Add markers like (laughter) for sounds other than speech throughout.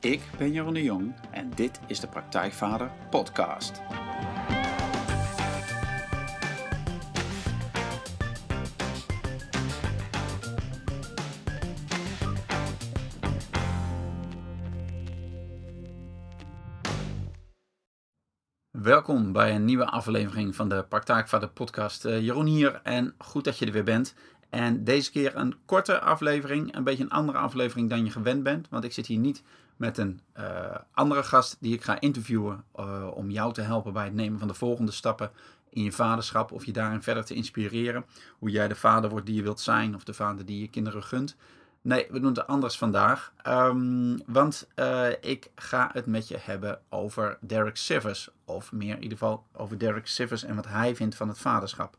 Ik ben Jeroen de Jong en dit is de Praktijkvader Podcast. Welkom bij een nieuwe aflevering van de Praktijkvader Podcast. Uh, Jeroen hier en goed dat je er weer bent. En deze keer een korte aflevering, een beetje een andere aflevering dan je gewend bent. Want ik zit hier niet met een uh, andere gast die ik ga interviewen uh, om jou te helpen bij het nemen van de volgende stappen in je vaderschap. Of je daarin verder te inspireren. Hoe jij de vader wordt die je wilt zijn of de vader die je kinderen gunt. Nee, we doen het anders vandaag. Um, want uh, ik ga het met je hebben over Derek Sivers. Of meer in ieder geval over Derek Sivers en wat hij vindt van het vaderschap.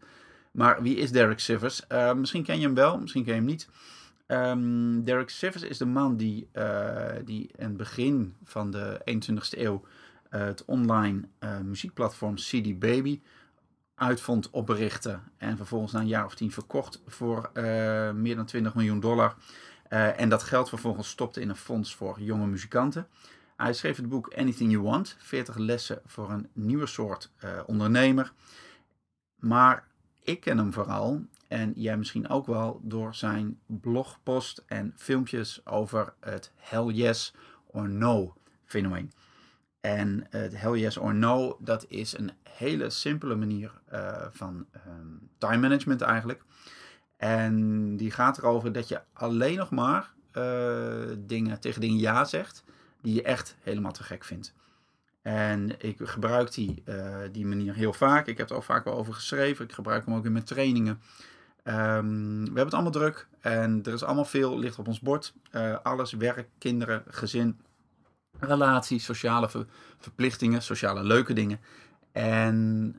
Maar wie is Derek Sivers? Misschien ken je hem wel, misschien ken je hem niet. Um, Derek Sivers is de man die, uh, die in het begin van de 21ste eeuw uh, het online uh, muziekplatform CD Baby uitvond, oprichtte en vervolgens na een jaar of tien verkocht voor meer dan 20 miljoen dollar. en dat geld vervolgens stopte in een fonds voor jonge muzikanten. Hij schreef het boek Anything You Want, 40 lessen voor een nieuwe soort ondernemer. Maar ik ken hem vooral, en jij misschien ook wel, door zijn blogpost en filmpjes over het hell yes or no fenomeen. En het hell yes or no, dat is een hele simpele manier uh, van um, time management eigenlijk. En die gaat erover dat je alleen nog maar uh, dingen, tegen dingen ja zegt die je echt helemaal te gek vindt. En ik gebruik die, uh, die manier heel vaak. Ik heb er ook vaak wel over geschreven. Ik gebruik hem ook in mijn trainingen. Um, we hebben het allemaal druk en er is allemaal veel ligt op ons bord. Uh, alles, werk, kinderen, gezin, relaties, sociale ver verplichtingen, sociale leuke dingen. En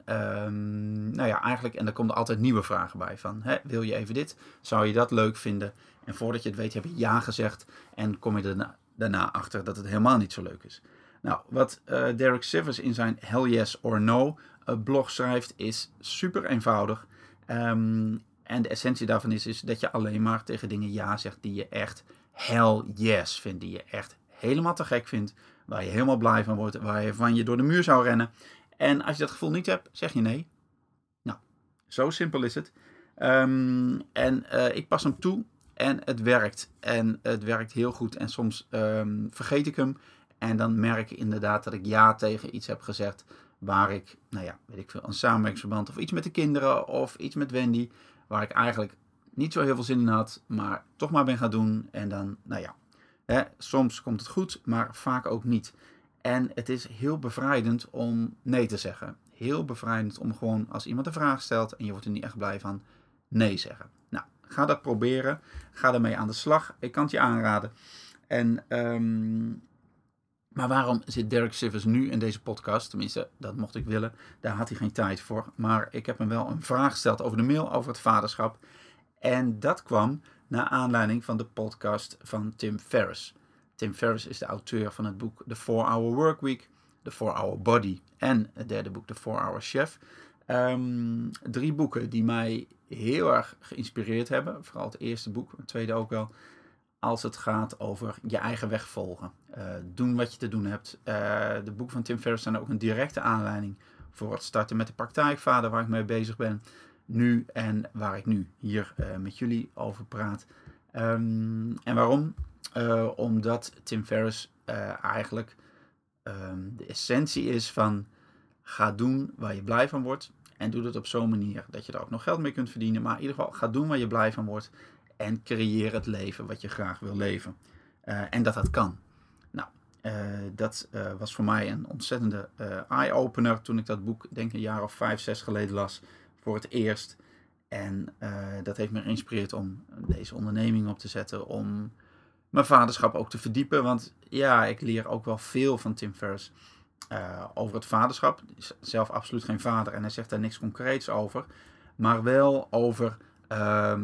um, nou ja, eigenlijk, en daar komen er altijd nieuwe vragen bij. Van, hè, wil je even dit? Zou je dat leuk vinden? En voordat je het weet, heb je ja gezegd. En kom je daarna, daarna achter dat het helemaal niet zo leuk is. Nou, wat uh, Derek Sivers in zijn Hell Yes or No uh, blog schrijft, is super eenvoudig. Um, en de essentie daarvan is, is dat je alleen maar tegen dingen ja zegt die je echt hell yes vindt. Die je echt helemaal te gek vindt. Waar je helemaal blij van wordt. Waar je van je door de muur zou rennen. En als je dat gevoel niet hebt, zeg je nee. Nou, zo simpel is het. Um, en uh, ik pas hem toe en het werkt. En het werkt heel goed. En soms um, vergeet ik hem. En dan merk ik inderdaad dat ik ja tegen iets heb gezegd. Waar ik, nou ja, weet ik veel, een samenwerkingsverband of iets met de kinderen of iets met Wendy. Waar ik eigenlijk niet zo heel veel zin in had, maar toch maar ben gaan doen. En dan, nou ja, hè, soms komt het goed, maar vaak ook niet. En het is heel bevrijdend om nee te zeggen. Heel bevrijdend om gewoon als iemand een vraag stelt en je wordt er niet echt blij van, nee zeggen. Nou, ga dat proberen. Ga ermee aan de slag. Ik kan het je aanraden. En um, maar waarom zit Derek Sivers nu in deze podcast? Tenminste, dat mocht ik willen. Daar had hij geen tijd voor. Maar ik heb hem wel een vraag gesteld over de mail over het vaderschap. En dat kwam naar aanleiding van de podcast van Tim Ferriss. Tim Ferriss is de auteur van het boek The 4-Hour Workweek, The 4-Hour Body en het derde boek The 4-Hour Chef. Um, drie boeken die mij heel erg geïnspireerd hebben. Vooral het eerste boek, het tweede ook wel als het gaat over je eigen weg volgen. Uh, doen wat je te doen hebt. Uh, de boeken van Tim Ferriss zijn ook een directe aanleiding voor het starten met de praktijkvader waar ik mee bezig ben. Nu en waar ik nu hier uh, met jullie over praat. Um, en waarom? omdat Tim Ferriss eigenlijk um, de essentie is van ga doen waar je blij van wordt. En doe dat op zo'n manier dat je er ook nog geld mee kunt verdienen. Maar in ieder geval ga doen waar je blij van wordt en creëer het leven wat je graag wil leven. Uh, en dat dat kan. Nou, uh, dat uh, was voor mij een ontzettende eye-opener toen ik dat boek, denk een jaar of vijf, zes geleden las voor het eerst. En dat heeft me geïnspireerd om deze onderneming op te zetten, om mijn vaderschap ook te verdiepen. Want ja, ik leer ook wel veel van Tim Ferriss over het vaderschap. Zelf absoluut geen vader en hij zegt daar niks concreets over. Maar wel over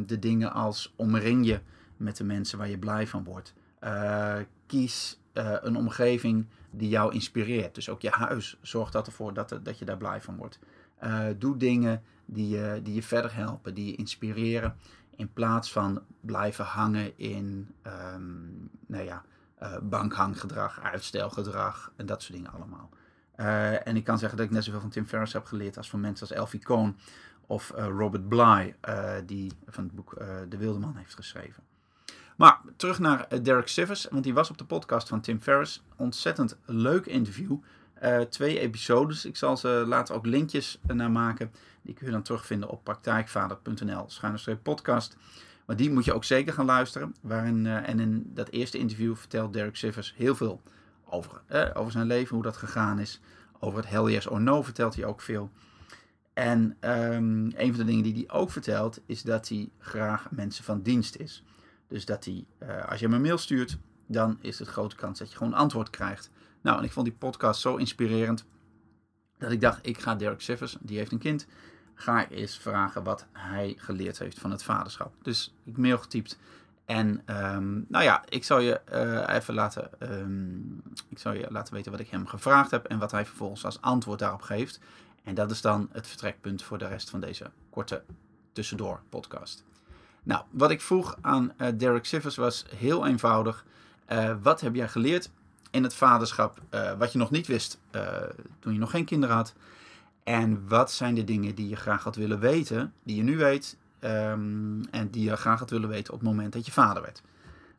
de dingen als omring je met de mensen waar je blij van wordt. Uh, kies uh, een omgeving die jou inspireert. Dus ook je huis. Zorg dat ervoor dat, dat je daar blij van wordt. Eh, doe dingen die je, die je verder helpen, die je inspireren. In plaats van blijven hangen in um, nou ja, bankhanggedrag, uitstelgedrag en dat soort dingen allemaal. En ik kan zeggen dat ik net zoveel van Tim Ferriss heb geleerd als van mensen als Elfie Cohn of uh, Robert Bly, die van het boek De Wilde heeft geschreven. Maar terug naar Derek Sivers, want die was op de podcast van Tim Ferriss. Ontzettend leuk interview. twee episodes. Ik zal ze later ook linkjes naar maken. Die kun je dan terugvinden op praktijkvader.nl podcast. Maar die moet je ook zeker gaan luisteren. Waarin, en in dat eerste interview vertelt Derek Sivers heel veel over, over zijn leven, hoe dat gegaan is. Over het hell yes or no vertelt hij ook veel. En um, een van de dingen die hij ook vertelt, is dat hij graag mensen van dienst is. Dus dat hij, uh, als je hem een mail stuurt, dan is het grote kans dat je gewoon antwoord krijgt. Nou, en ik vond die podcast zo inspirerend, dat ik dacht, ik ga Derek Sivers, die heeft een kind, ga eens vragen wat hij geleerd heeft van het vaderschap. Dus ik mail getypt. En um, nou ja, ik zal je uh, even laten, um, ik zal je laten weten wat ik hem gevraagd heb en wat hij vervolgens als antwoord daarop geeft. En dat is dan het vertrekpunt voor de rest van deze korte tussendoor podcast. Nou, wat ik vroeg aan uh, Derek Sivers was heel eenvoudig. Uh, wat heb jij geleerd in het vaderschap wat je nog niet wist toen je nog geen kinderen had? En wat zijn de dingen die je graag had willen weten, die je nu weet, um, en die je graag had willen weten op het moment dat je vader werd?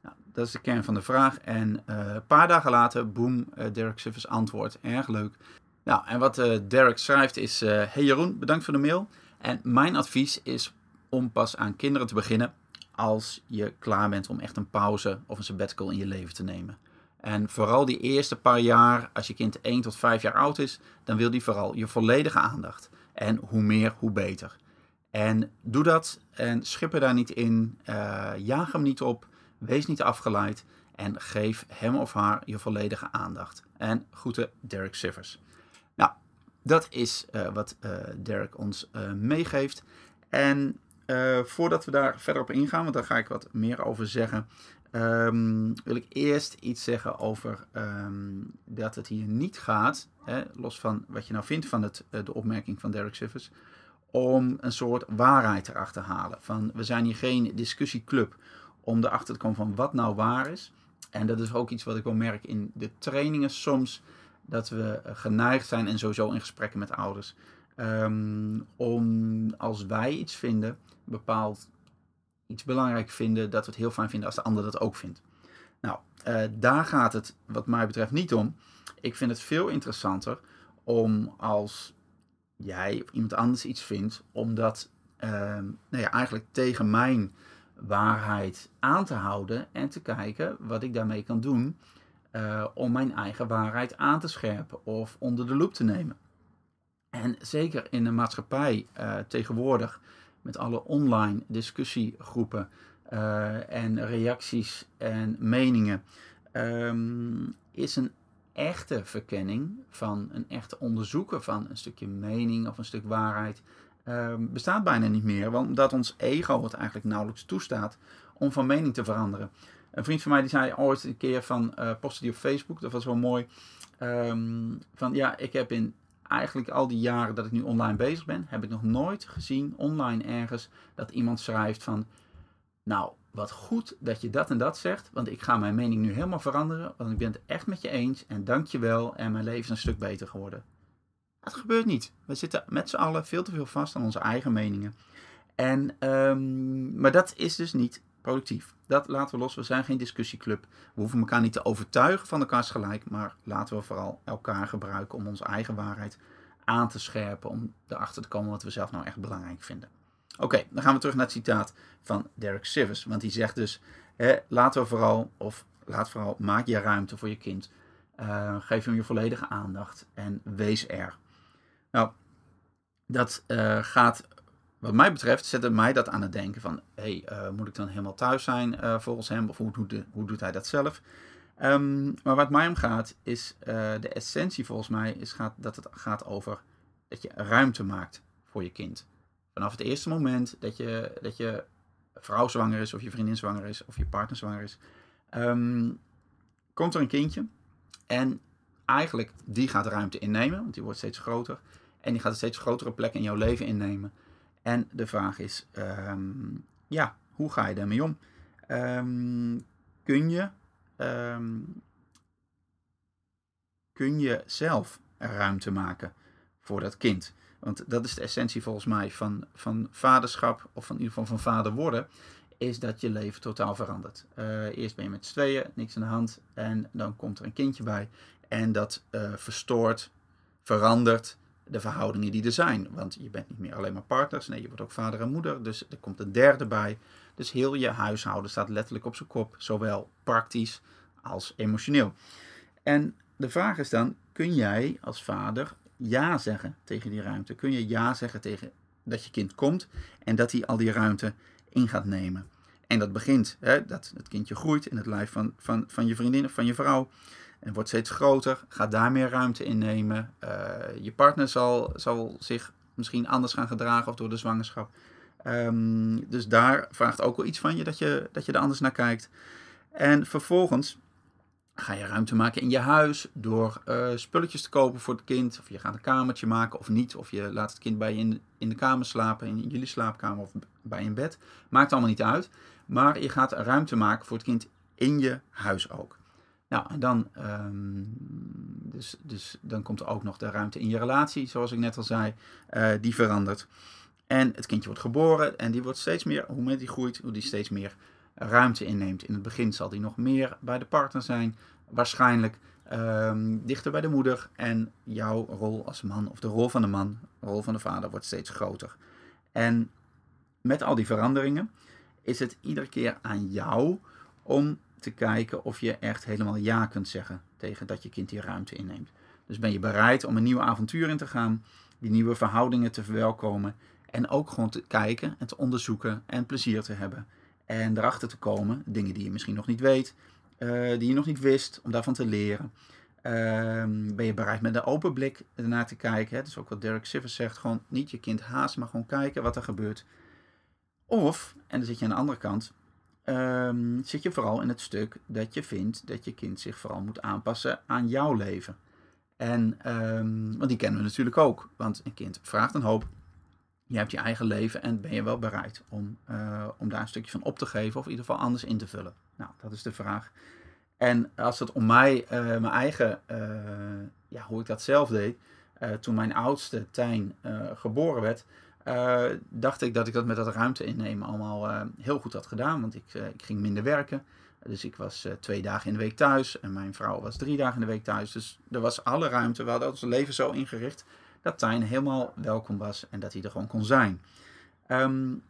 Nou, dat is de kern van de vraag. En een paar dagen later, boem, Derek Sivers antwoord. Erg leuk. Nou, en wat uh, Derek schrijft is: Hey Jeroen, bedankt voor de mail. En mijn advies is om pas aan kinderen te beginnen als je klaar bent om echt een pauze of een sabbatical in je leven te nemen. En vooral die eerste paar jaar, als je kind 1 tot 5 jaar oud is, dan wil die vooral je volledige aandacht. En hoe meer, hoe beter. En doe dat en schip er daar niet in. Uh, jaag hem niet op. Wees niet afgeleid. En geef hem of haar je volledige aandacht. En groeten Derek Sivers. Dat is uh, wat uh, Derek ons meegeeft. En voordat we daar verder op ingaan, want daar ga ik wat meer over zeggen, Um, wil ik eerst iets zeggen over um, dat het hier niet gaat, hè, los van wat je nou vindt van het, eh, de opmerking van Derek Sivers, om een soort waarheid erachter te halen. Van, we zijn hier geen discussieclub om erachter te komen van wat nou waar is. En dat is ook iets wat ik wel merk in de trainingen soms, dat we geneigd zijn en sowieso in gesprekken met ouders, um, om als wij iets vinden, bepaald iets belangrijk vinden, dat we het heel fijn vinden als de ander dat ook vindt. Nou, uh, daar gaat het wat mij betreft niet om. Ik vind het veel interessanter om als jij of iemand anders iets vindt, om dat uh, nou ja, eigenlijk tegen mijn waarheid aan te houden en te kijken wat ik daarmee kan doen uh, om mijn eigen waarheid aan te scherpen of onder de loep te nemen. En zeker in de maatschappij uh, tegenwoordig met alle online discussiegroepen uh, en reacties en meningen, um, is een echte verkenning van een echte onderzoeken van een stukje mening of een stuk waarheid um, bestaat bijna niet meer, want dat ons ego het eigenlijk nauwelijks toestaat om van mening te veranderen. Een vriend van mij die zei ooit een keer van, uh, postte die op Facebook, dat was wel mooi, um, van ja, ik heb in eigenlijk al die jaren dat ik nu online bezig ben, heb ik nog nooit gezien online ergens dat iemand schrijft van, nou, wat goed dat je dat en dat zegt, want ik ga mijn mening nu helemaal veranderen, want ik ben het echt met je eens en dank je wel en mijn leven is een stuk beter geworden. Dat gebeurt niet. We zitten met z'n allen veel te veel vast aan onze eigen meningen. En, um, maar dat is dus niet productief. Dat laten we los. We zijn geen discussieclub. We hoeven elkaar niet te overtuigen van elkaars gelijk, maar laten we vooral elkaar gebruiken om onze eigen waarheid aan te scherpen, om erachter te komen wat we zelf nou echt belangrijk vinden. Oké, dan gaan we terug naar het citaat van Derek Sivers, want die zegt dus, hè, laten we vooral, of laat vooral, maak je ruimte voor je kind. Uh, geef hem je volledige aandacht en wees er. Nou, dat uh, gaat wat mij betreft zette mij dat aan het denken van, hey, uh, moet ik dan helemaal thuis zijn uh, volgens hem? Of hoe, de, hoe doet hij dat zelf? Um, maar wat mij om gaat, is uh, de essentie volgens mij, is gaat, dat het gaat over dat je ruimte maakt voor je kind. Vanaf het eerste moment dat je, dat je vrouw zwanger is, of je vriendin zwanger is, of je partner zwanger is, um, komt er een kindje. En eigenlijk, die gaat ruimte innemen, want die wordt steeds groter. En die gaat een steeds grotere plek in jouw leven innemen. En de vraag is, um, ja, hoe ga je daarmee om? Um, kun je ehm, kun je zelf ruimte maken voor dat kind. Want dat is de essentie volgens mij van, van vaderschap, of van, in ieder geval van vader worden, is dat je leven totaal verandert. Uh, eerst ben je met z'n tweeën, niks aan de hand, en dan komt er een kindje bij. En dat uh, verstoort, verandert de verhoudingen die er zijn. Want je bent niet meer alleen maar partners, nee, je wordt ook vader en moeder, dus er komt een derde bij. Dus heel je huishouden staat letterlijk op zijn kop, zowel praktisch als emotioneel. En de vraag is dan, kun jij als vader ja zeggen tegen die ruimte? Kun je ja zeggen tegen dat je kind komt en dat hij al die ruimte in gaat nemen? En dat begint, hè, dat het kindje groeit in het lijf van, van, van je vriendin of van je vrouw. En wordt steeds groter, gaat daar meer ruimte in nemen. Uh, je partner zal, zal zich misschien anders gaan gedragen of door de zwangerschap. Um, dus daar vraagt ook wel iets van je dat, je dat je er anders naar kijkt. En vervolgens ga je ruimte maken in je huis door uh, spulletjes te kopen voor het kind. Of je gaat een kamertje maken of niet. Of je laat het kind bij je in, in de kamer slapen, in jullie slaapkamer of bij een bed. Maakt allemaal niet uit. Maar je gaat ruimte maken voor het kind in je huis ook. Nou, en dan, um, dus, dus dan komt er ook nog de ruimte in je relatie, zoals ik net al zei. Uh, die verandert. En het kindje wordt geboren en die wordt steeds meer, hoe meer die groeit, hoe die steeds meer ruimte inneemt. In het begin zal die nog meer bij de partner zijn, waarschijnlijk um, dichter bij de moeder. En jouw rol als man, of de rol van de man, de rol van de vader, wordt steeds groter. En met al die veranderingen is het iedere keer aan jou om te kijken of je echt helemaal ja kunt zeggen tegen dat je kind die ruimte inneemt. Dus ben je bereid om een nieuw avontuur in te gaan, die nieuwe verhoudingen te verwelkomen en ook gewoon te kijken en te onderzoeken en plezier te hebben. En erachter te komen, dingen die je misschien nog niet weet, uh, die je nog niet wist, om daarvan te leren. Uh, ben je bereid met een open blik ernaar te kijken? Hè? Dat is ook wat Derek Sivers zegt. Gewoon niet je kind haast, maar gewoon kijken wat er gebeurt. Of, en dan zit je aan de andere kant, um, zit je vooral in het stuk dat je vindt dat je kind zich vooral moet aanpassen aan jouw leven. En, um, want die kennen we natuurlijk ook. Want een kind vraagt een hoop, je hebt je eigen leven en ben je wel bereid om, uh, om daar een stukje van op te geven of in ieder geval anders in te vullen? Nou, dat is de vraag. En als het om mij, uh, mijn eigen, uh, ja, hoe ik dat zelf deed, toen mijn oudste Tijn geboren werd, dacht ik dat ik dat met dat ruimte innemen allemaal heel goed had gedaan. Want ik, ik ging minder werken. Dus ik was twee dagen in de week thuis en mijn vrouw was drie dagen in de week thuis. Dus er was alle ruimte. We hadden ons leven zo ingericht dat Tijn helemaal welkom was en dat hij er gewoon kon zijn. Um,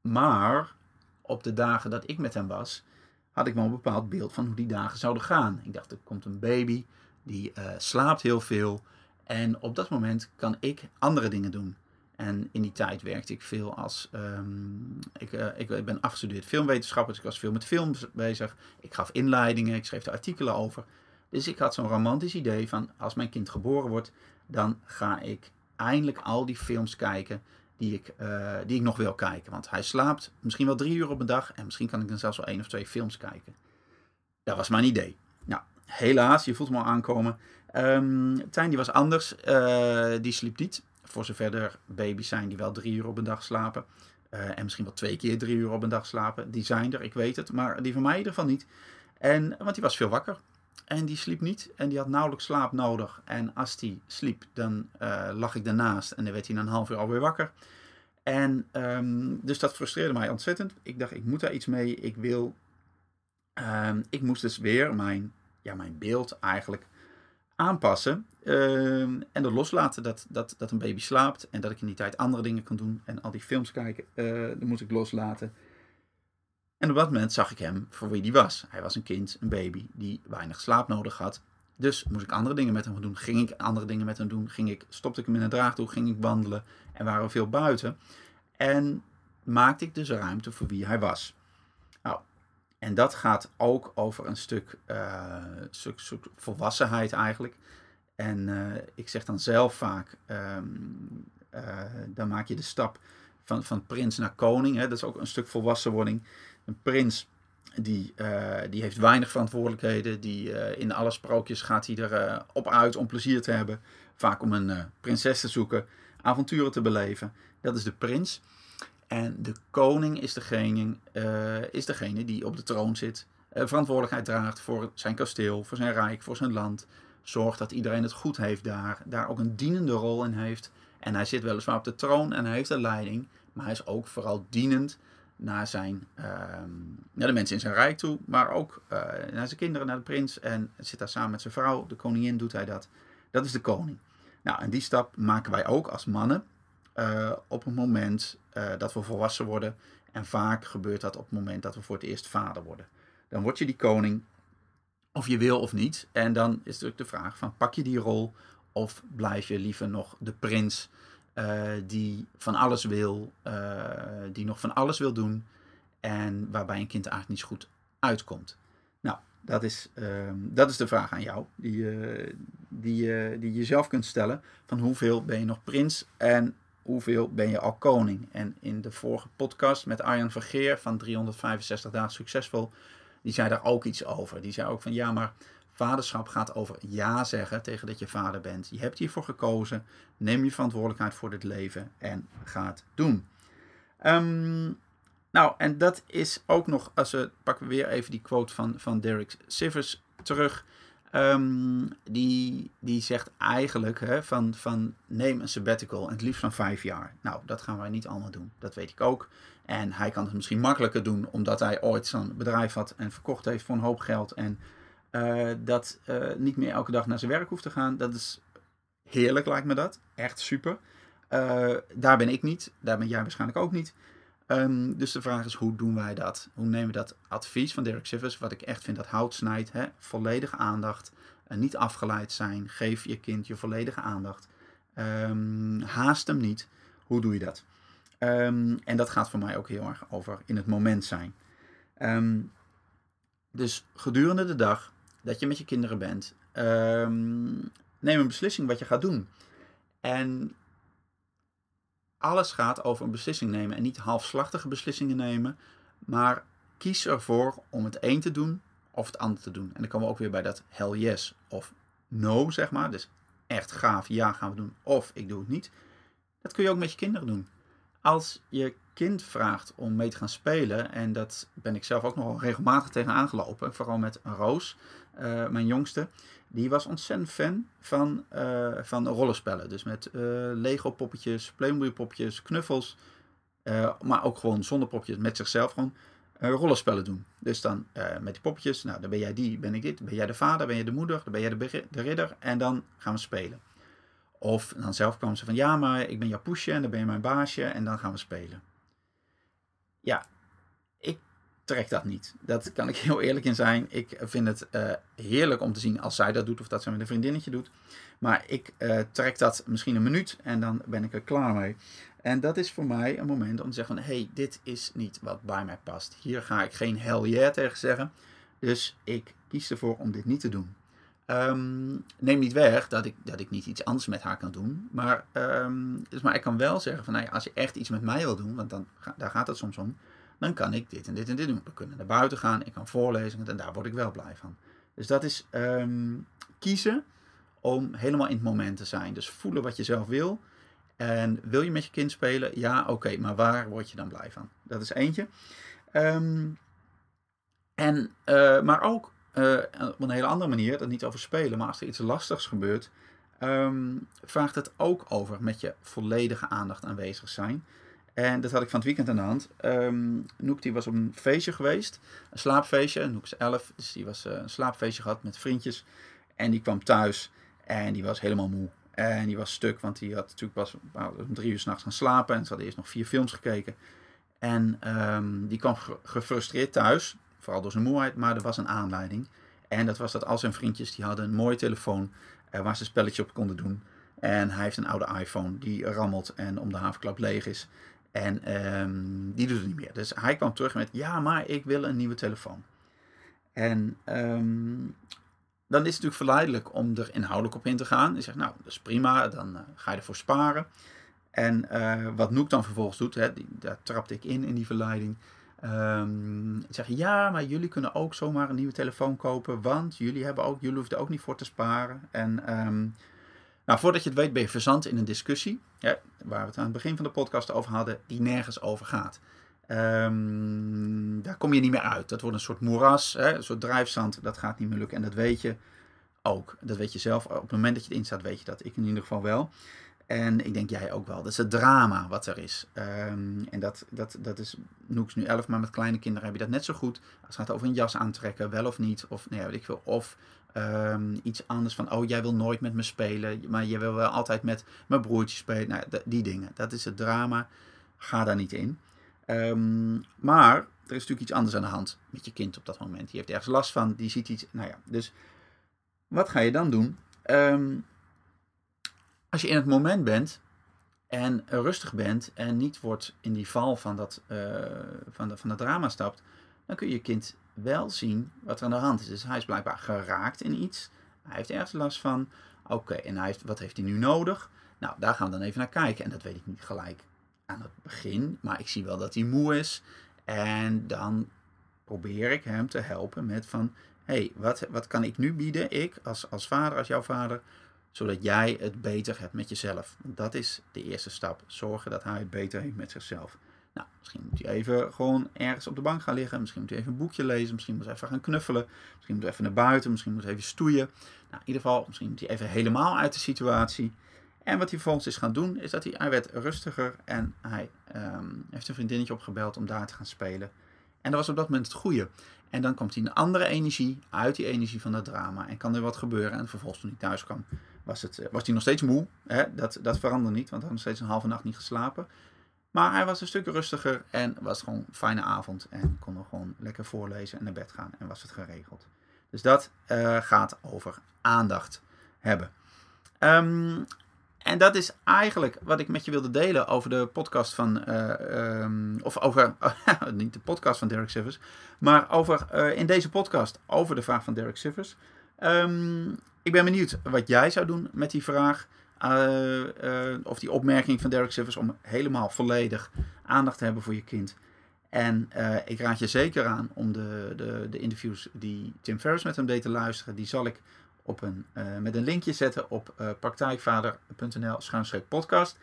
maar op de dagen dat ik met hem was, had ik wel een bepaald beeld van hoe die dagen zouden gaan. Ik dacht, er komt een baby, die slaapt heel veel. En op dat moment kan ik andere dingen doen. En in die tijd werkte ik veel als. Um, ik, uh, ik, ben afgestudeerd filmwetenschapper, dus ik was veel met films bezig. Ik gaf inleidingen, ik schreef er artikelen over. Dus ik had zo'n romantisch idee van: als mijn kind geboren wordt, dan ga ik eindelijk al die films kijken die ik, uh, die ik nog wil kijken. Want hij slaapt misschien wel drie uur op een dag en misschien kan ik dan zelfs wel één of twee films kijken. Dat was mijn idee. Nou, helaas, je voelt me al aankomen. Um, Tijn die was anders. Uh, die sliep niet. Voor zover er baby's zijn die wel drie uur op een dag slapen. Uh, en misschien wel twee keer drie uur op een dag slapen. Die zijn er, ik weet het. Maar die van mij in ieder geval niet. En, want die was veel wakker. En die sliep niet en die had nauwelijks slaap nodig. En als die sliep, dan uh, lag ik daarnaast en dan werd hij na een half uur alweer wakker. En um, dus dat frustreerde mij ontzettend. Ik dacht, ik moet daar iets mee. Ik wil. Um, ik moest dus weer mijn, ja, mijn beeld eigenlijk aanpassen. Um, en er loslaten dat, dat, dat een baby slaapt. En dat ik in die tijd andere dingen kan doen. En al die films kijken, uh, dat moest ik loslaten. En op dat moment zag ik hem voor wie hij was. Hij was een kind, een baby, die weinig slaap nodig had. Dus moest ik andere dingen met hem doen. Ging ik andere dingen met hem doen. Ging ik, stopte ik hem in een draagdoek, ging ik wandelen. En waren we veel buiten. En maakte ik dus ruimte voor wie hij was. En dat gaat ook over een stuk, uh, stuk, volwassenheid eigenlijk. En uh, ik zeg dan zelf vaak, um, uh, dan maak je de stap van, van prins naar koning. Hè? Dat is ook een stuk volwassenwording. Een prins die, die heeft weinig verantwoordelijkheden. Die, in alle sprookjes gaat hij erop op uit om plezier te hebben. Vaak om een prinses te zoeken, avonturen te beleven. Dat is de prins. En de koning is degene, is degene die op de troon zit. verantwoordelijkheid draagt voor zijn kasteel, voor zijn rijk, voor zijn land. Zorgt dat iedereen het goed heeft daar. Daar ook een dienende rol in heeft. En hij zit weliswaar op de troon en hij heeft de leiding. Maar hij is ook vooral dienend naar, zijn, ehm, naar de mensen in zijn rijk toe. Maar ook uh, naar zijn kinderen, naar de prins. En zit daar samen met zijn vrouw. De koningin doet hij dat. Dat is de koning. Nou, en die stap maken wij ook als mannen. Uh, op het moment uh, dat we volwassen worden. En vaak gebeurt dat op het moment dat we voor het eerst vader worden. Dan word je die koning, of je wil of niet. En dan is natuurlijk de vraag van pak je die rol of blijf je liever nog de prins uh, die van alles wil, die nog van alles wil doen en waarbij een kind eigenlijk niet zo goed uitkomt. Nou, dat is, ehm, dat is de vraag aan jou, die, die, die je zelf kunt stellen. Van hoeveel ben je nog prins en hoeveel ben je al koning? En in de vorige podcast met Arjan Vergeer van 365 dagen succesvol, die zei daar ook iets over. Die zei ook van ja, maar vaderschap gaat over ja zeggen tegen dat je vader bent. Je hebt hiervoor gekozen, neem je verantwoordelijkheid voor dit leven en ga het doen. Um, nou, en dat is ook nog, als we pakken we weer even die quote van, van Derek Sivers terug. Um, die, die zegt eigenlijk hè, van, van neem een sabbatical, en het liefst van vijf jaar. Nou, dat gaan wij niet allemaal doen. Dat weet ik ook. En hij kan het misschien makkelijker doen, omdat hij ooit zo'n bedrijf had en verkocht heeft voor een hoop geld. En uh, dat uh, niet meer elke dag naar zijn werk hoeft te gaan. Dat is heerlijk, lijkt me dat. Echt super. Uh, daar ben ik niet. Daar ben jij waarschijnlijk ook niet. Um, dus de vraag is, hoe doen wij dat? Hoe nemen we dat advies van Derek Sivers, wat ik echt vind dat hout snijdt, hè? volledige aandacht, en niet afgeleid zijn, geef je kind je volledige aandacht, um, haast hem niet. Hoe doe je dat? Um, en dat gaat voor mij ook heel erg over in het moment zijn. dus gedurende de dag dat je met je kinderen bent, neem een beslissing wat je gaat doen. En alles gaat over een beslissing nemen en niet halfslachtige beslissingen nemen, maar kies ervoor om het een te doen of het ander te doen. En dan komen we ook weer bij dat hell yes of no, zeg maar. Dus echt gaaf, ja gaan we doen, of ik doe het niet. Dat kun je ook met je kinderen doen. Als je kind vraagt om mee te gaan spelen, en dat ben ik zelf ook nogal regelmatig tegen aangelopen, vooral met Roos, uh, mijn jongste, die was ontzettend fan van, uh, van rollenspellen. Dus met uh, Lego poppetjes, Playmobil poppetjes, knuffels, maar ook gewoon zonder poppetjes, met zichzelf gewoon rollenspellen doen. Dus dan met die poppetjes, nou dan ben jij die, ben ik dit, ben jij de vader, ben je de moeder, dan ben jij de, de ridder en dan gaan we spelen. Of dan zelf kwam ze van ja, maar ik ben jouw poesje en dan ben je mijn baasje en dan gaan we spelen. Ja, ik trek dat niet. Dat kan ik heel eerlijk in zijn. Ik vind het uh, heerlijk om te zien als zij dat doet of dat ze met een vriendinnetje doet. Maar ik uh, trek dat misschien een minuut en dan ben ik er klaar mee. En dat is voor mij een moment om te zeggen van... hé, hey, dit is niet wat bij mij past. Hier ga ik geen hell yeah tegen zeggen. Dus ik kies ervoor om dit niet te doen. Um, neem niet weg dat ik, dat ik niet iets anders met haar kan doen. Maar, um, dus, maar ik kan wel zeggen van nou ja, als je echt iets met mij wil doen, want dan, daar gaat het soms om, dan kan ik dit en dit en dit doen. We kunnen naar buiten gaan, ik kan voorlezen en daar word ik wel blij van. Dus dat is um, kiezen om helemaal in het moment te zijn. Dus voelen wat je zelf wil. En wil je met je kind spelen? Ja, oké, maar waar word je dan blij van? Dat is eentje. en, uh, maar ook uh, op een hele andere manier, dat niet over spelen, maar als er iets lastigs gebeurt, um, vraagt het ook over met je volledige aandacht aanwezig zijn. En dat had ik van het weekend aan de hand. Um, Noek die was op een feestje geweest, een slaapfeestje. Noek is 11, dus die was uh, een slaapfeestje gehad met vriendjes. En die kwam thuis en die was helemaal moe. En die was stuk, want die had natuurlijk pas om drie uur s'nachts gaan slapen. En ze hadden eerst nog vier films gekeken. En um, die kwam gefrustreerd thuis. Vooral door zijn moeheid, maar er was een aanleiding. En dat was dat al zijn vriendjes die hadden een mooie telefoon uh, waar ze een spelletje op konden doen. En hij heeft een oude iPhone die rammelt en om de havenklap leeg is. En um, die doet het niet meer. Dus hij kwam terug met: Ja, maar ik wil een nieuwe telefoon. En um, dan is het natuurlijk verleidelijk om er inhoudelijk op in te gaan. Je zegt: Nou, dat is prima, dan uh, ga je ervoor sparen. En uh, wat Noek dan vervolgens doet, hè, die, daar trapte ik in in die verleiding. Um, zeggen ja, maar jullie kunnen ook zomaar een nieuwe telefoon kopen, want jullie hebben ook, jullie hoeven er ook niet voor te sparen. En nou, voordat je het weet ben je verzand in een discussie, ja, waar we het aan het begin van de podcast over hadden, die nergens over gaat. Ehm, daar kom je niet meer uit. Dat wordt een soort moeras, hè, een soort drijfzand. Dat gaat niet meer lukken. En dat weet je ook. Dat weet je zelf. Op het moment dat je erin staat, weet je dat. Ik in ieder geval wel. En ik denk jij ook wel. Dat is het drama wat er is. Ehm, en dat, dat, dat is Noeks nu 11, maar met kleine kinderen heb je dat net zo goed. Als het gaat over een jas aantrekken, wel of niet. Of nee, weet ik veel. Of ehm, iets anders van, oh jij wil nooit met me spelen. Maar je wil wel altijd met mijn broertje spelen. Nou, die dingen. Dat is het drama. Ga daar niet in. Ehm, maar er is natuurlijk iets anders aan de hand met je kind op dat moment. Die heeft ergens last van, die ziet iets. Nou ja, dus wat ga je dan doen? Um, als je in het moment bent en rustig bent en niet wordt in die val van dat, uh, van, de, van dat drama stapt, dan kun je je kind wel zien wat er aan de hand is. Dus hij is blijkbaar geraakt in iets. Hij heeft ergens last van. Oké, en hij heeft, wat heeft hij nu nodig? Nou, daar gaan we dan even naar kijken. En dat weet ik niet gelijk aan het begin, maar ik zie wel dat hij moe is. En dan probeer ik hem te helpen met van, hé, hey, wat, wat kan ik nu bieden, ik als, als vader, als jouw vader, zodat jij het beter hebt met jezelf. Dat is de eerste stap. Zorgen dat hij het beter heeft met zichzelf. Nou, misschien moet hij even gewoon ergens op de bank gaan liggen. Misschien moet hij even een boekje lezen. Misschien moet hij even gaan knuffelen. Misschien moet hij even naar buiten. Misschien moet hij even stoeien. Nou, in ieder geval, misschien moet hij even helemaal uit de situatie. En wat hij vervolgens is gaan doen, is dat hij, hij werd rustiger en hij um, heeft een vriendinnetje opgebeld om daar te gaan spelen. En dat was op dat moment het goede. En dan komt hij een andere energie uit die energie van dat drama en kan er wat gebeuren. En vervolgens toen hij thuis kwam, was, het, eh, was hij nog steeds moe. Hè? Dat, dat veranderde niet, want hij had nog steeds een halve nacht niet geslapen. Maar hij was een stuk rustiger en was gewoon een fijne avond. En kon nog gewoon lekker voorlezen en naar bed gaan en was het geregeld. Dus dat uh, gaat over aandacht hebben. Um, en dat is eigenlijk wat ik met je wilde delen over de podcast van. Uh, um, of over. (laughs) niet de podcast van Derek Sivers. Maar over. Uh, in deze podcast over de vraag van Derek Sivers. Um, ik ben benieuwd wat jij zou doen met die vraag. Uh, of die opmerking van Derek Sivers. Om helemaal volledig aandacht te hebben voor je kind. En ik raad je zeker aan om de, de, de interviews die Tim Ferriss met hem deed te luisteren. Die zal ik op een, met een linkje zetten op uh, praktijkvader.nl podcast.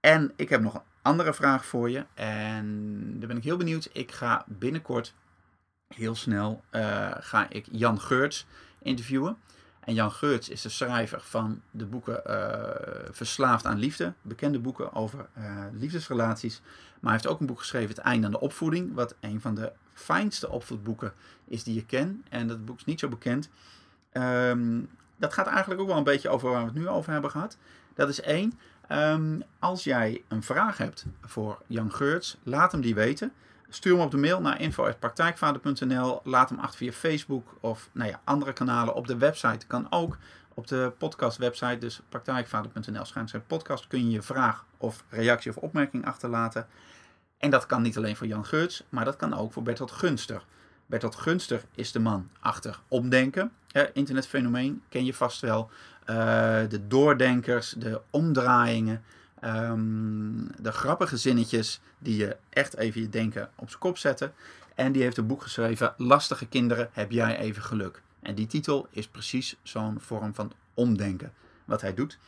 En ik heb nog een andere vraag voor je. En daar ben ik heel benieuwd. Ik ga binnenkort, heel snel, ga ik Jan Geurts interviewen. En Jan Geurts is de schrijver van de boeken Verslaafd aan Liefde. Bekende boeken over liefdesrelaties. Maar hij heeft ook een boek geschreven, Het Einde aan de Opvoeding. Wat een van de fijnste opvoedboeken is die je ken. En dat boek is niet zo bekend. Um, dat gaat eigenlijk ook wel een beetje over waar we het nu over hebben gehad. Dat is één. Um, als jij een vraag hebt voor Jan Geurts, laat hem die weten. Stuur hem op de mail naar info.praktijkvader.nl. Laat hem achter via Facebook of nou ja, andere kanalen. Op de website kan ook. Op de podcast website, dus praktijkvader.nl schuinschrijf podcast, kun je je vraag of reactie of opmerking achterlaten. En dat kan niet alleen voor Jan Geurts, maar dat kan ook voor Bertolt Gunster. Bertolt Gunster is de man achter Omdenken. internetfenomeen ken je vast wel. Uh, de doordenkers, de omdraaiingen, um, de grappige zinnetjes die je echt even je denken op zijn kop zetten. En die heeft een boek geschreven, Lastige kinderen, heb jij even geluk. En die titel is precies zo'n vorm van omdenken wat hij doet.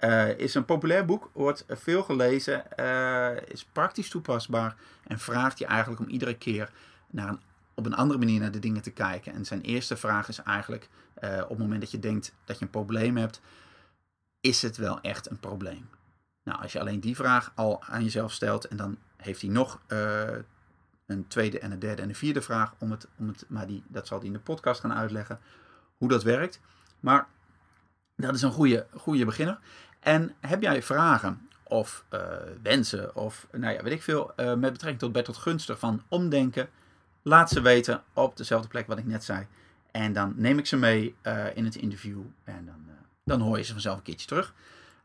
Uh, is een populair boek, wordt veel gelezen, uh, is praktisch toepasbaar en vraagt je eigenlijk om iedere keer naar op een andere manier naar de dingen te kijken. En zijn eerste vraag is eigenlijk, uh, op het moment dat je denkt dat je een probleem hebt, is het wel echt een probleem? Nou, als je alleen die vraag al aan jezelf stelt en dan heeft hij nog uh, een tweede en een derde en een vierde vraag, om het, om het, maar die, dat zal hij in de podcast gaan uitleggen, hoe dat werkt. Maar dat is een goede, goede beginner. En heb jij vragen of uh, wensen of nou ja, weet ik veel, met betrekking tot Bertolt Gunster van omdenken, Laat ze weten op dezelfde plek wat ik net zei. En dan neem ik ze mee in het interview. En dan, dan hoor je ze vanzelf een keertje terug.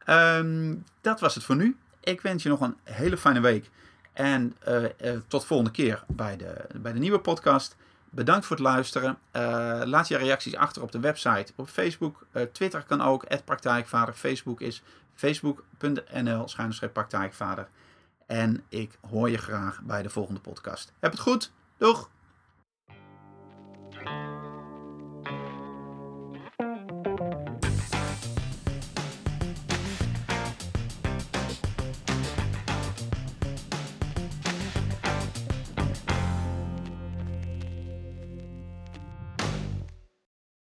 Um, dat was het voor nu. Ik wens je nog een hele fijne week. En uh, tot volgende keer bij de, bij de nieuwe podcast. Bedankt voor het luisteren. laat je reacties achter op de website, op Facebook. Twitter kan ook, praktijkvader. Facebook is facebook.nl praktijkvader. En ik hoor je graag bij de volgende podcast. Heb het goed! Doeg!